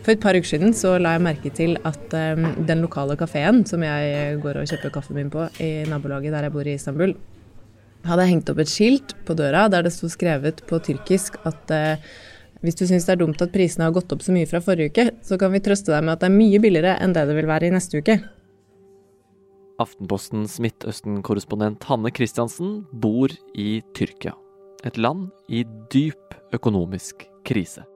For et par uker siden så la jeg merke til at um, den lokale kafeen som jeg går og kjøper kaffen min på i nabolaget der jeg bor i Istanbul, hadde hengt opp et skilt på døra der det sto skrevet på tyrkisk at uh, hvis du syns det er dumt at prisene har gått opp så mye fra forrige uke, så kan vi trøste deg med at det er mye billigere enn det det vil være i neste uke. Aftenpostens Midtøsten-korrespondent Hanne Christiansen bor i Tyrkia. Et land i dyp økonomisk krise.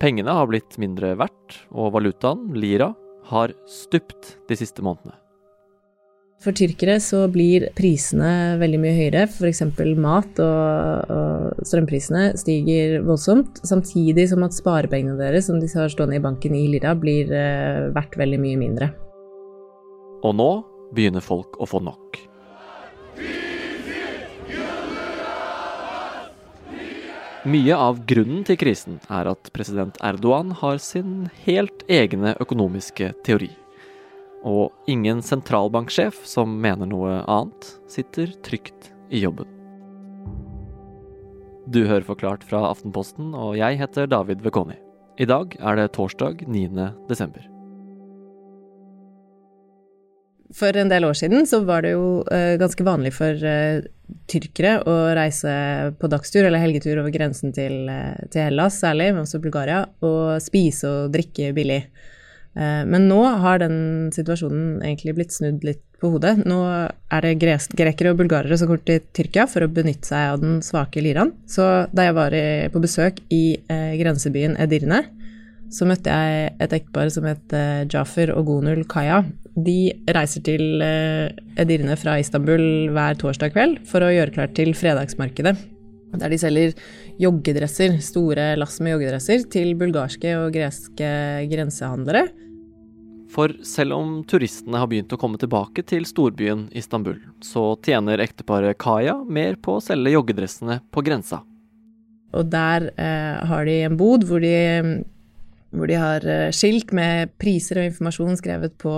Pengene har blitt mindre verdt, og valutaen, lira, har stupt de siste månedene. For tyrkere så blir prisene veldig mye høyere. F.eks. mat og, og, strømprisene stiger voldsomt. Samtidig som at sparepengene deres som de har stående i banken i lira, blir eh, verdt veldig mye mindre. Og nå begynner folk å få nok. Mye av grunnen til krisen er at president Erdogan har sin helt egne økonomiske teori. Og ingen sentralbanksjef som mener noe annet, sitter trygt i jobben. Du hører Forklart fra Aftenposten, og jeg heter David Vekoni. I dag er det torsdag 9. desember. For en del år siden så var det jo uh, ganske vanlig for uh, tyrkere å reise på dagstur eller helgetur over grensen til, uh, til Hellas særlig, men også Bulgaria, og spise og drikke billig. men nå har den situasjonen egentlig blitt snudd litt på hodet. Nå er det grekere og bulgarere som går til Tyrkia for å benytte seg av den svake liraen. Så da jeg var i, på besøk i grensebyen Edirne, så møtte jeg et ektepar som het Jaffer og Gonul Kaya. De reiser til eh, Edirne fra Istanbul hver torsdag kveld for å gjøre klart til fredagsmarkedet. Der de selger joggedresser, store lass med joggedresser, til bulgarske og greske grensehandlere. For selv om turistene har begynt å komme tilbake til storbyen Istanbul, så tjener ekteparet Kaya mer på å selge joggedressene på grensa. Og der eh, har de en bod hvor de hvor de har eh, skilt med priser og informasjon skrevet på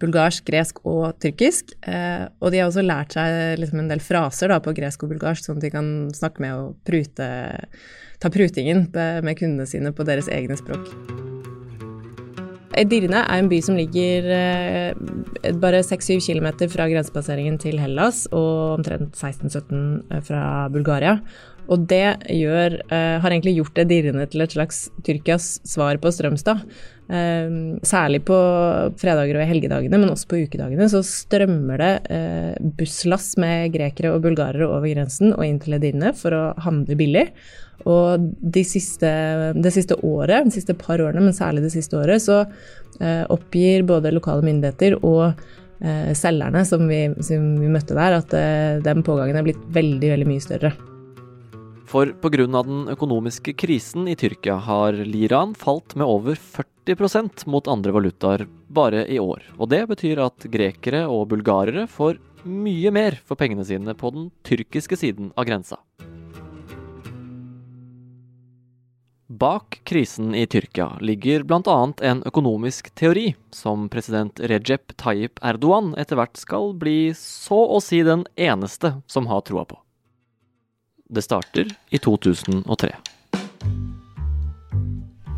bulgarsk, gresk og tyrkisk. Eh, og de har også lært seg liksom en del fraser da, på gresk og bulgarsk, sånn at de kan snakke med og prute, ta prutingen med kundene sine på deres egne språk. Edirne er en by som ligger eh, bare 6-7 km fra grensepasseringen til Hellas og omtrent 16-17 fra Bulgaria. Og det gjør, uh, har egentlig gjort Edirne til et slags Tyrkias svar på Strømstad. Særlig på fredager og helgedagene, men også på ukedagene, så strømmer det busslass med grekere og bulgarere over grensen og inn til Edirne for å handle billig. Og de siste, det siste året, de siste par årene, men særlig det siste året, så oppgir både lokale myndigheter og selgerne som vi, som vi møtte der, at den pågangen er blitt veldig, veldig mye større. For pga. den økonomiske krisen i Tyrkia har liraen falt med over 40% mot andre valutaer bare i år. Og det betyr at grekere og bulgarere får mye mer for pengene sine på den tyrkiske siden av grensa. Bak krisen i Tyrkia ligger bl.a. en økonomisk teori som president Recep Tayyip Erdogan etter hvert skal bli så å si den eneste som har troa på. Det starter i 2003.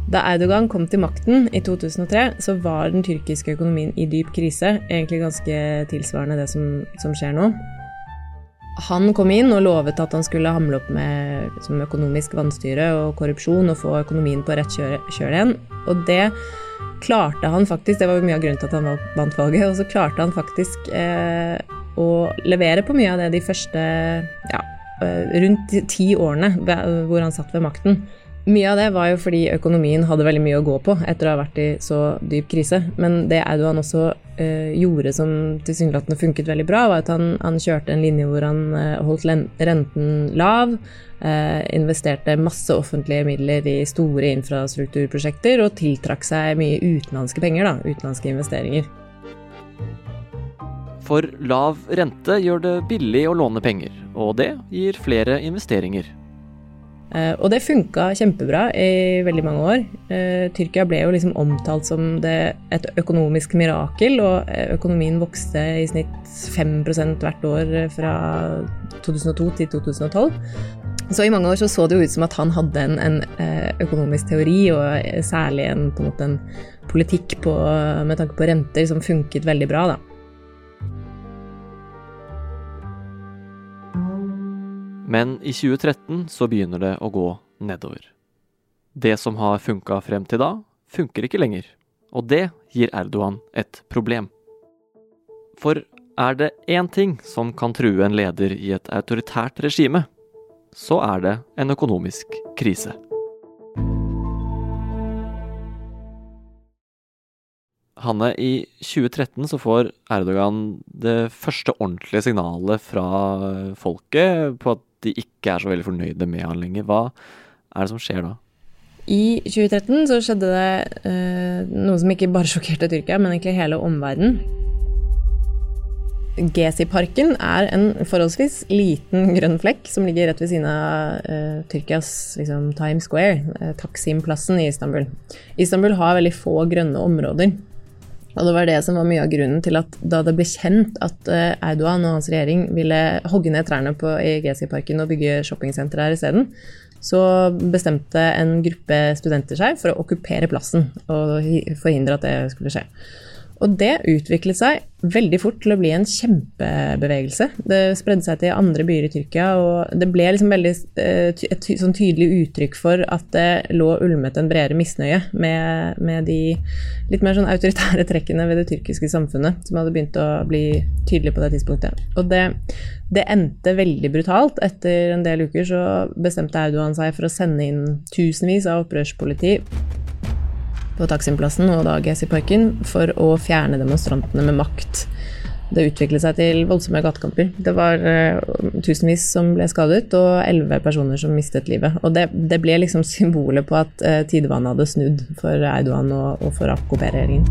Da Erdogan kom til makten i 2003, så var den tyrkiske økonomien i dyp krise. Egentlig ganske tilsvarende det som, som skjer nå. Han kom inn og lovet at han skulle hamle opp med liksom, økonomisk vanstyre og korrupsjon og få økonomien på rett kjør igjen. Og det klarte han faktisk, det var mye av grunnen til at han vant valget, og så klarte han faktisk eh, å levere på mye av det de første ja, Eh, rundt ti årene hvor han satt ved makten. Mye av det var jo fordi økonomien hadde veldig mye å gå på etter å ha vært i så dyp krise. Men det Audoan også eh, gjorde som tilsynelatende funket veldig bra, var at han, han, kjørte en linje hvor han eh, holdt renten lav, eh, investerte masse offentlige midler i store infrastrukturprosjekter og tiltrakk seg mye utenlandske penger, da, utenlandske investeringer. For lav rente gjør det billig å låne penger, og det gir flere investeringer. Eh, og det funka kjempebra i veldig mange år. Eh, Tyrkia ble jo liksom omtalt som det, et økonomisk mirakel, og eh, økonomien vokste i snitt 5% hvert år fra 2002 til 2012. Så i mange år så, så det jo ut som at han hadde en, en økonomisk teori, og særlig en, på en, måte en politikk på, med tanke på renter som funket veldig bra. da. Men i 2013 så begynner det å gå nedover. Det som har funka frem til da, funker ikke lenger. Og det gir Erdogan et problem. For er det én ting som kan true en leder i et autoritært regime, så er det en økonomisk krise. Hanne, i 2013 så får Erdogan det første ordentlige signalet fra folket på at de ikke er så veldig fornøyde med han lenger. Hva er det som skjer da? I 2013 så skjedde det eh, noe som ikke bare sjokkerte Tyrkia, men egentlig hele omverdenen. Gezi-parken er en forholdsvis liten grønn flekk som ligger rett ved siden av eh, Tyrkias liksom, Times Square, eh, Taksim-plassen i Istanbul. Istanbul har veldig få grønne områder. Og det var det som var mye av grunnen til at da det ble kjent at Eidoan Erdogan og hans regjering ville hogge ned trærne på, i Gezi-parken og bygge shoppingsenter her isteden, så bestemte en gruppe studenter seg for å okkupere plassen og forhindre at det skulle skje. Og det utviklet seg veldig fort til å bli en kjempebevegelse. Det spredde seg til andre byer i Tyrkia, og det ble liksom veldig eh, et sånn tydelig uttrykk for at det lå ulmet en bredere misnøye med, med, de litt mer sånn autoritære trekkene ved det tyrkiske samfunnet, som hadde begynt å bli tydelige på det tidspunktet. Og det, det endte veldig brutalt. Etter en del uker så bestemte Erdogan seg for å sende inn tusenvis av opprørspoliti på Taksimplassen og da Gezi-parken for å fjerne demonstrantene med makt. Det utviklet seg til voldsomme gatekamper. Det var uh, tusenvis som ble skadet, og elleve personer som mistet livet. Og det, det ble liksom symbolet på at uh, tidevannet hadde snudd for Eidogan og, og for AKP-regjeringen.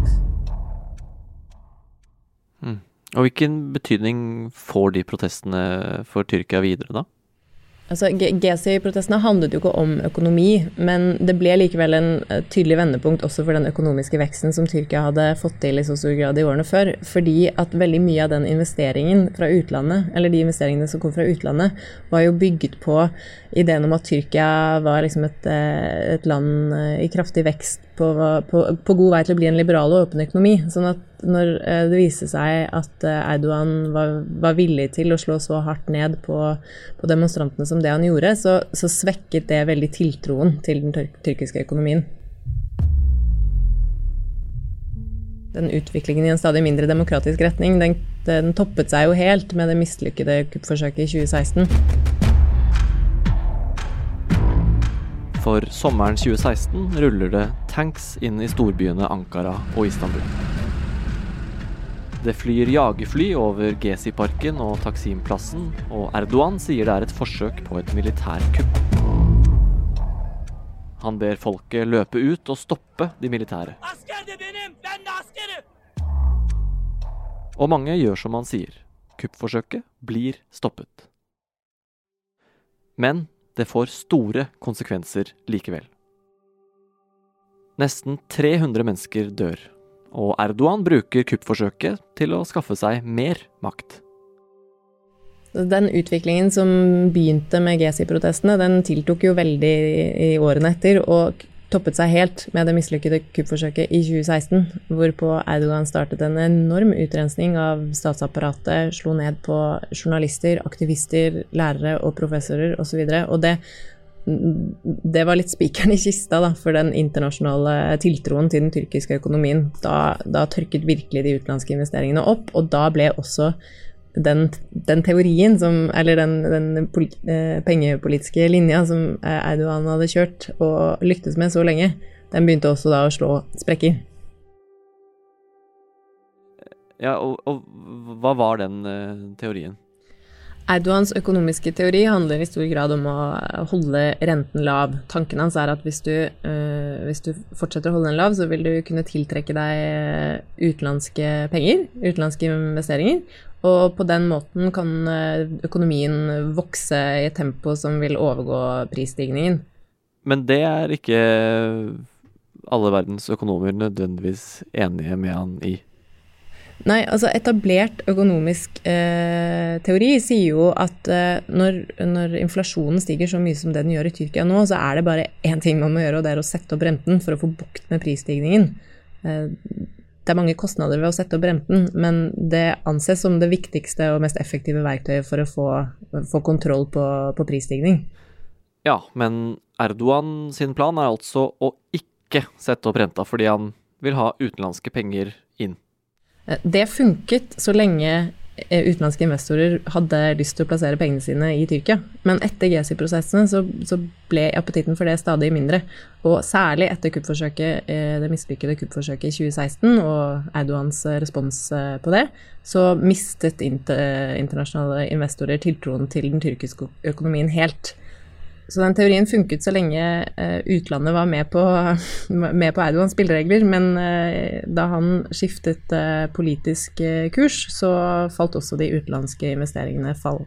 Mm. Og hvilken betydning får de protestene for Tyrkia videre, da? Altså, GSI-protestene handlet jo ikke om økonomi, men det ble likevel en eh, tydelig vendepunkt også for den økonomiske veksten som Tyrkia hadde fått til i så stor grad i årene før. Fordi at veldig mye av den investeringen fra utlandet, eller de investeringene som kom fra utlandet, var jo bygget på ideen om at Tyrkia var liksom et, eh, et land eh, i kraftig vekst på, på, på, god vei til å bli en liberal og åpen økonomi. Sånn at når det viste seg at Erdogan var, var villig til å slå så hardt ned på, på demonstrantene som det han gjorde, så, så, svekket det veldig tiltroen til den tyrkiske økonomien. Den utviklingen i en stadig mindre demokratisk retning, den, den toppet seg jo helt med det mislykkede kuppforsøket i 2016. For sommeren 2016 ruller det tanks inn i storbyene Ankara og Istanbul. Det flyr jagerfly over Gezi-parken og Taksim-plassen, og Erdogan sier det er et forsøk på et militærkupp. Han ber folket løpe ut og stoppe de militære. Og mange gjør som han sier. Kuppforsøket blir stoppet. Men det får store konsekvenser likevel. Nesten 300 mennesker dør, og Erdogan bruker kuppforsøket til å skaffe seg mer makt. Den utviklingen som begynte med Gezi-protestene, den tiltok jo veldig i årene etter. Og toppet seg helt med det mislykkede kuppforsøket i 2016, hvorpå Erdogan startet en enorm utrensning av statsapparatet, slo ned på journalister, aktivister, lærere og professorer osv. Og, så og det, det var litt spikeren i kista da, for den internasjonale tiltroen til den tyrkiske økonomien. Da, da tørket virkelig de utenlandske investeringene opp, og da ble også den, den, teorien som Eller den, den eh, pengepolitiske linja som Eidogan hadde kjørt og lyktes med så lenge, den begynte også da å slå sprekker. Ja, og, og hva var den eh, teorien? Erdogans økonomiske teori handler i stor grad om å holde renten lav. Tanken hans er at hvis du, uh, hvis du, fortsetter å holde den lav, så vil du kunne tiltrekke deg utenlandske penger, utenlandske investeringer, og på den måten kan eh, økonomien vokse i et tempo som vil overgå prisstigningen. Men det er ikke alle verdens økonomer nødvendigvis enige med han i? Nei, altså etablert økonomisk eh, teori sier jo at eh, når, når, inflasjonen stiger så mye som det den gjør i Tyrkia nå, så er det bare én ting man må gjøre, og det er å sette opp renten for å få bukt med prisstigningen. Eh, det er mange kostnader ved å sette opp renten, men det anses som det viktigste og mest effektive verktøyet for å få, få kontroll på, på prisstigning. Ja, men Erdogan sin plan er altså å ikke sette opp renta fordi han vil ha utenlandske penger inn. Eh, det funket så lenge eh, utenlandske investorer hadde lyst til å plassere pengene sine i Tyrkia. Men etter GSI-prosessene så, så, ble appetitten for det stadig mindre. Og særlig etter kuppforsøket, eh, det mislykkede kuppforsøket i 2016 og Erdogans respons på det, så mistet internasjonale investorer tiltroen til den tyrkiske økonomien helt. Så den teorien funket så lenge uh, utlandet var med på, med på Erdogans spilleregler, men uh, da han skiftet uh, politisk kurs, så falt også de utenlandske investeringene fall,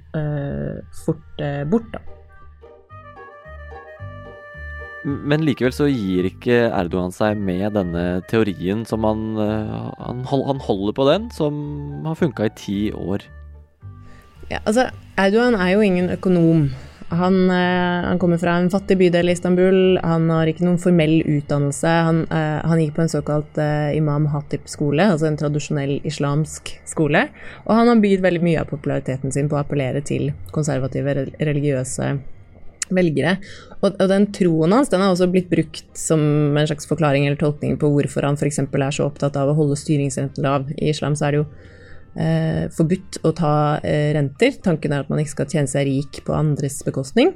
fort bort, da. Men likevel så gir ikke Erdogan seg med denne teorien som han, han, han holder på den, som har funka i ti år. Ja, altså, Erdogan er jo ingen økonom. Han, eh, han, kommer fra en fattig bydel i Istanbul. Han har ikke noen formell utdannelse. Han, eh, han gikk på en såkalt eh, Imam Hatip-skole, altså en tradisjonell islamsk skole. Og han har bydd veldig mye av populariteten sin på å appellere til konservative, religiøse velgere. Og, og, den troen hans den har også blitt brukt som en slags forklaring eller tolkning på hvorfor han f.eks. er så opptatt av å holde styringsrenten lav. I islam så er det jo eh, forbudt å ta eh, renter. Tanken er at man ikke skal tjene seg rik på andres bekostning.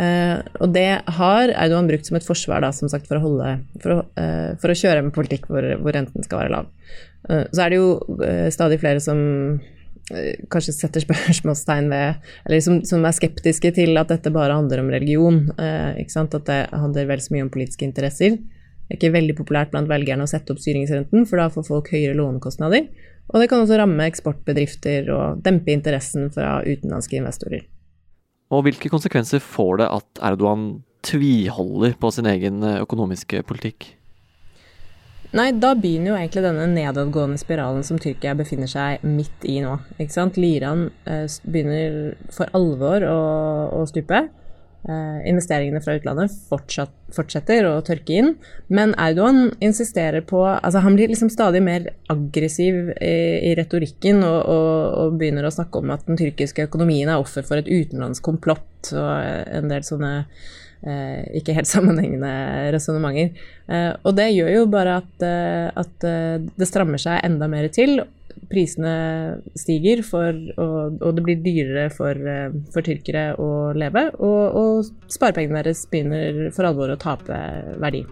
Eh, og det har Audun brukt som et forsvar da, som sagt, for, å holde, for, å, eh, for å kjøre med politikk hvor, hvor, renten skal være lav. Eh, så er det jo eh, stadig flere som kanskje setter spørsmålstegn ved Eller som, som, er skeptiske til at dette bare handler om religion. At det handler vel så mye om politiske interesser. Det er ikke veldig populært blant velgerne å sette opp styringsrenten, for da får folk høyere lånekostnader. Og det kan også ramme eksportbedrifter og dempe interessen fra utenlandske investorer. Og hvilke konsekvenser får det at Erdogan tviholder på sin egen eh, økonomiske politikk? Nei, da begynner jo egentlig denne nedadgående spiralen som Tyrkia befinner seg midt i nå. Ikke sant? Liran eh, begynner for alvor å, å stupe. Eh, investeringene fra utlandet fortsatt, fortsetter å tørke inn. Men Erdogan insisterer på altså Han blir liksom stadig mer aggressiv i, i retorikken og, og, og, begynner å snakke om at den tyrkiske økonomien er offer for et utenlandsk komplott og en del sånne eh, ikke helt sammenhengende resonnementer. Eh, og det gjør jo bare at, eh, at eh, det strammer seg enda mer til prisene stiger, for, og, og, det blir dyrere for, eh, for tyrkere å leve. Og, og sparepengene deres begynner for alvor å tape verdi.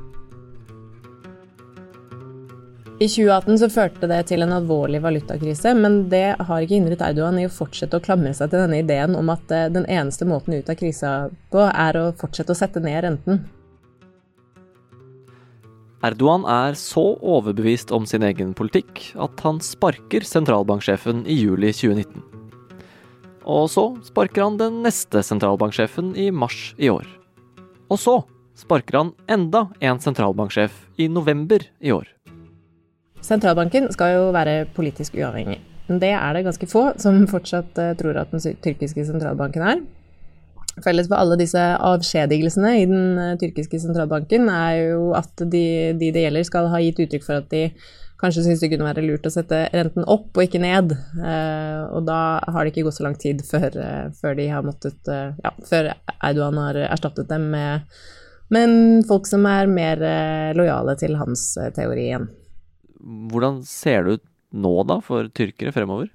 I 2018 så førte det til en alvorlig valutakrise, men det har ikke hindret Erdogan i å fortsette å klamre seg til denne ideen om at eh, den eneste måten ut av krisa på, er å fortsette å sette ned renten. Erdogan er så overbevist om sin egen politikk at han sparker sentralbanksjefen i juli 2019. Og så sparker han den neste sentralbanksjefen i mars i år. Og så sparker han enda en sentralbanksjef i november i år. Sentralbanken skal jo være politisk uavhengig. Men det er det ganske få som fortsatt eh, tror at den tyrkiske sentralbanken er. Felles for alle disse avskjedigelsene i den uh, tyrkiske sentralbanken er jo at de, de, det gjelder, skal ha gitt uttrykk for at de kanskje syns det kunne være lurt å sette renten opp og ikke ned. Uh, og da har det ikke gått så lang tid før, uh, før de har måttet Ja, før Eidogan har erstattet dem med, med folk som er mer lojale til hans teori igjen. Hvordan ser det ut nå, da, for tyrkere fremover?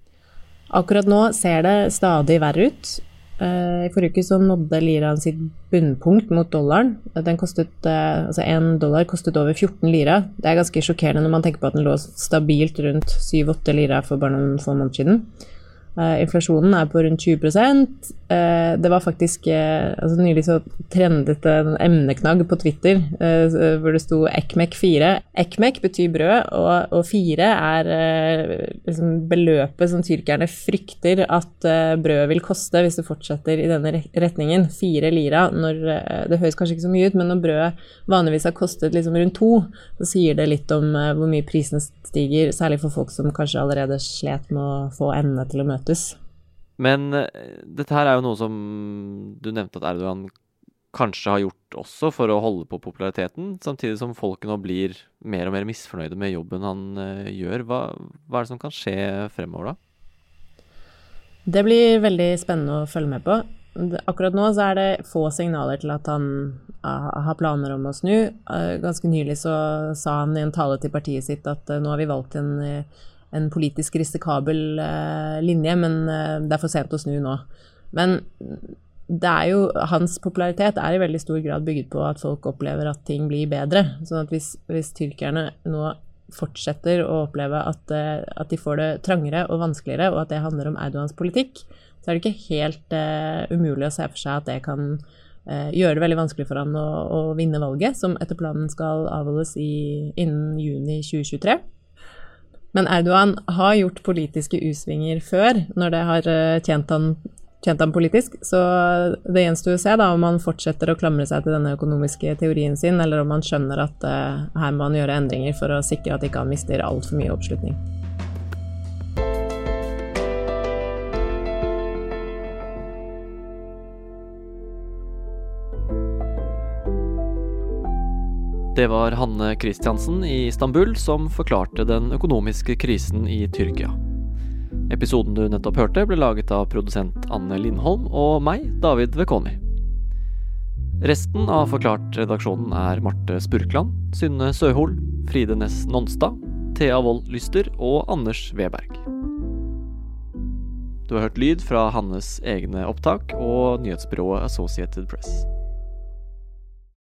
Akkurat nå ser det stadig verre ut. Uh, I forrige uke så nådde liraen sitt bunnpunkt mot dollaren. Den kostet, uh, altså Én dollar kostet over 14 lira. Det er ganske sjokkerende når man tenker på at den lå stabilt rundt 7-8 lira for bare noen få måneder siden. Uh, inflasjonen er på rundt 20 uh, Det var faktisk uh, altså Nylig så trendet en emneknagg på Twitter hvor det sto ECMEC4. ECMEC betyr brød, og, og 4 er liksom beløpet som tyrkerne frykter at brødet vil koste hvis det fortsetter i denne retningen. Fire lira. Når, det høres kanskje ikke så mye ut, men når brødet vanligvis har kostet liksom rundt to, så sier det litt om hvor mye prisene stiger, særlig for folk som kanskje allerede slet med å få endene til å møte møtes. Men uh, dette her er jo noe som du nevnte at Erdogan kanskje har gjort også for å holde på populariteten, samtidig som folket nå blir mer og mer misfornøyde med jobben han uh, gjør. Hva, hva, er det som kan skje fremover da? Det blir veldig spennende å følge med på. Akkurat nå så er det få signaler til at han har planer om å snu. ganske nylig så sa han i en tale til partiet sitt at nå har vi valgt en en politisk risikabel uh, linje, men uh, det er for sent å snu nå. Men det er jo, hans popularitet er i veldig stor grad bygget på at folk opplever at ting blir bedre. sånn at hvis, hvis tyrkerne nå fortsetter å oppleve at, uh, at, de får det trangere og vanskeligere, og at det handler om Erdogans politikk, så er det ikke helt umulig å se for seg at det kan gjøre det veldig vanskelig for han å, å vinne valget, som etter planen skal avholdes i, innen juni 2023. Men Erdogan har gjort politiske U-svinger før, når det har eh, tjent han, tjent han politisk. Så det gjenstår å se da, om han fortsetter å klamre seg til denne økonomiske teorien sin, eller om han skjønner at uh, her må han gjøre endringer for å sikre at ikke han mister altfor mye oppslutning. Det var Hanne Christiansen i Istanbul som forklarte den økonomiske krisen i Tyrkia. Episoden du nettopp hørte, ble laget av produsent Anne Lindholm og meg, David Vekoni. Resten av Forklart-redaksjonen er Marte Spurkland, Synne Søhol, Fride Næss Nonstad, Thea Wold Lyster og Anders Weberg. Du har hørt lyd fra Hannes egne opptak og nyhetsbyrået Associated Press.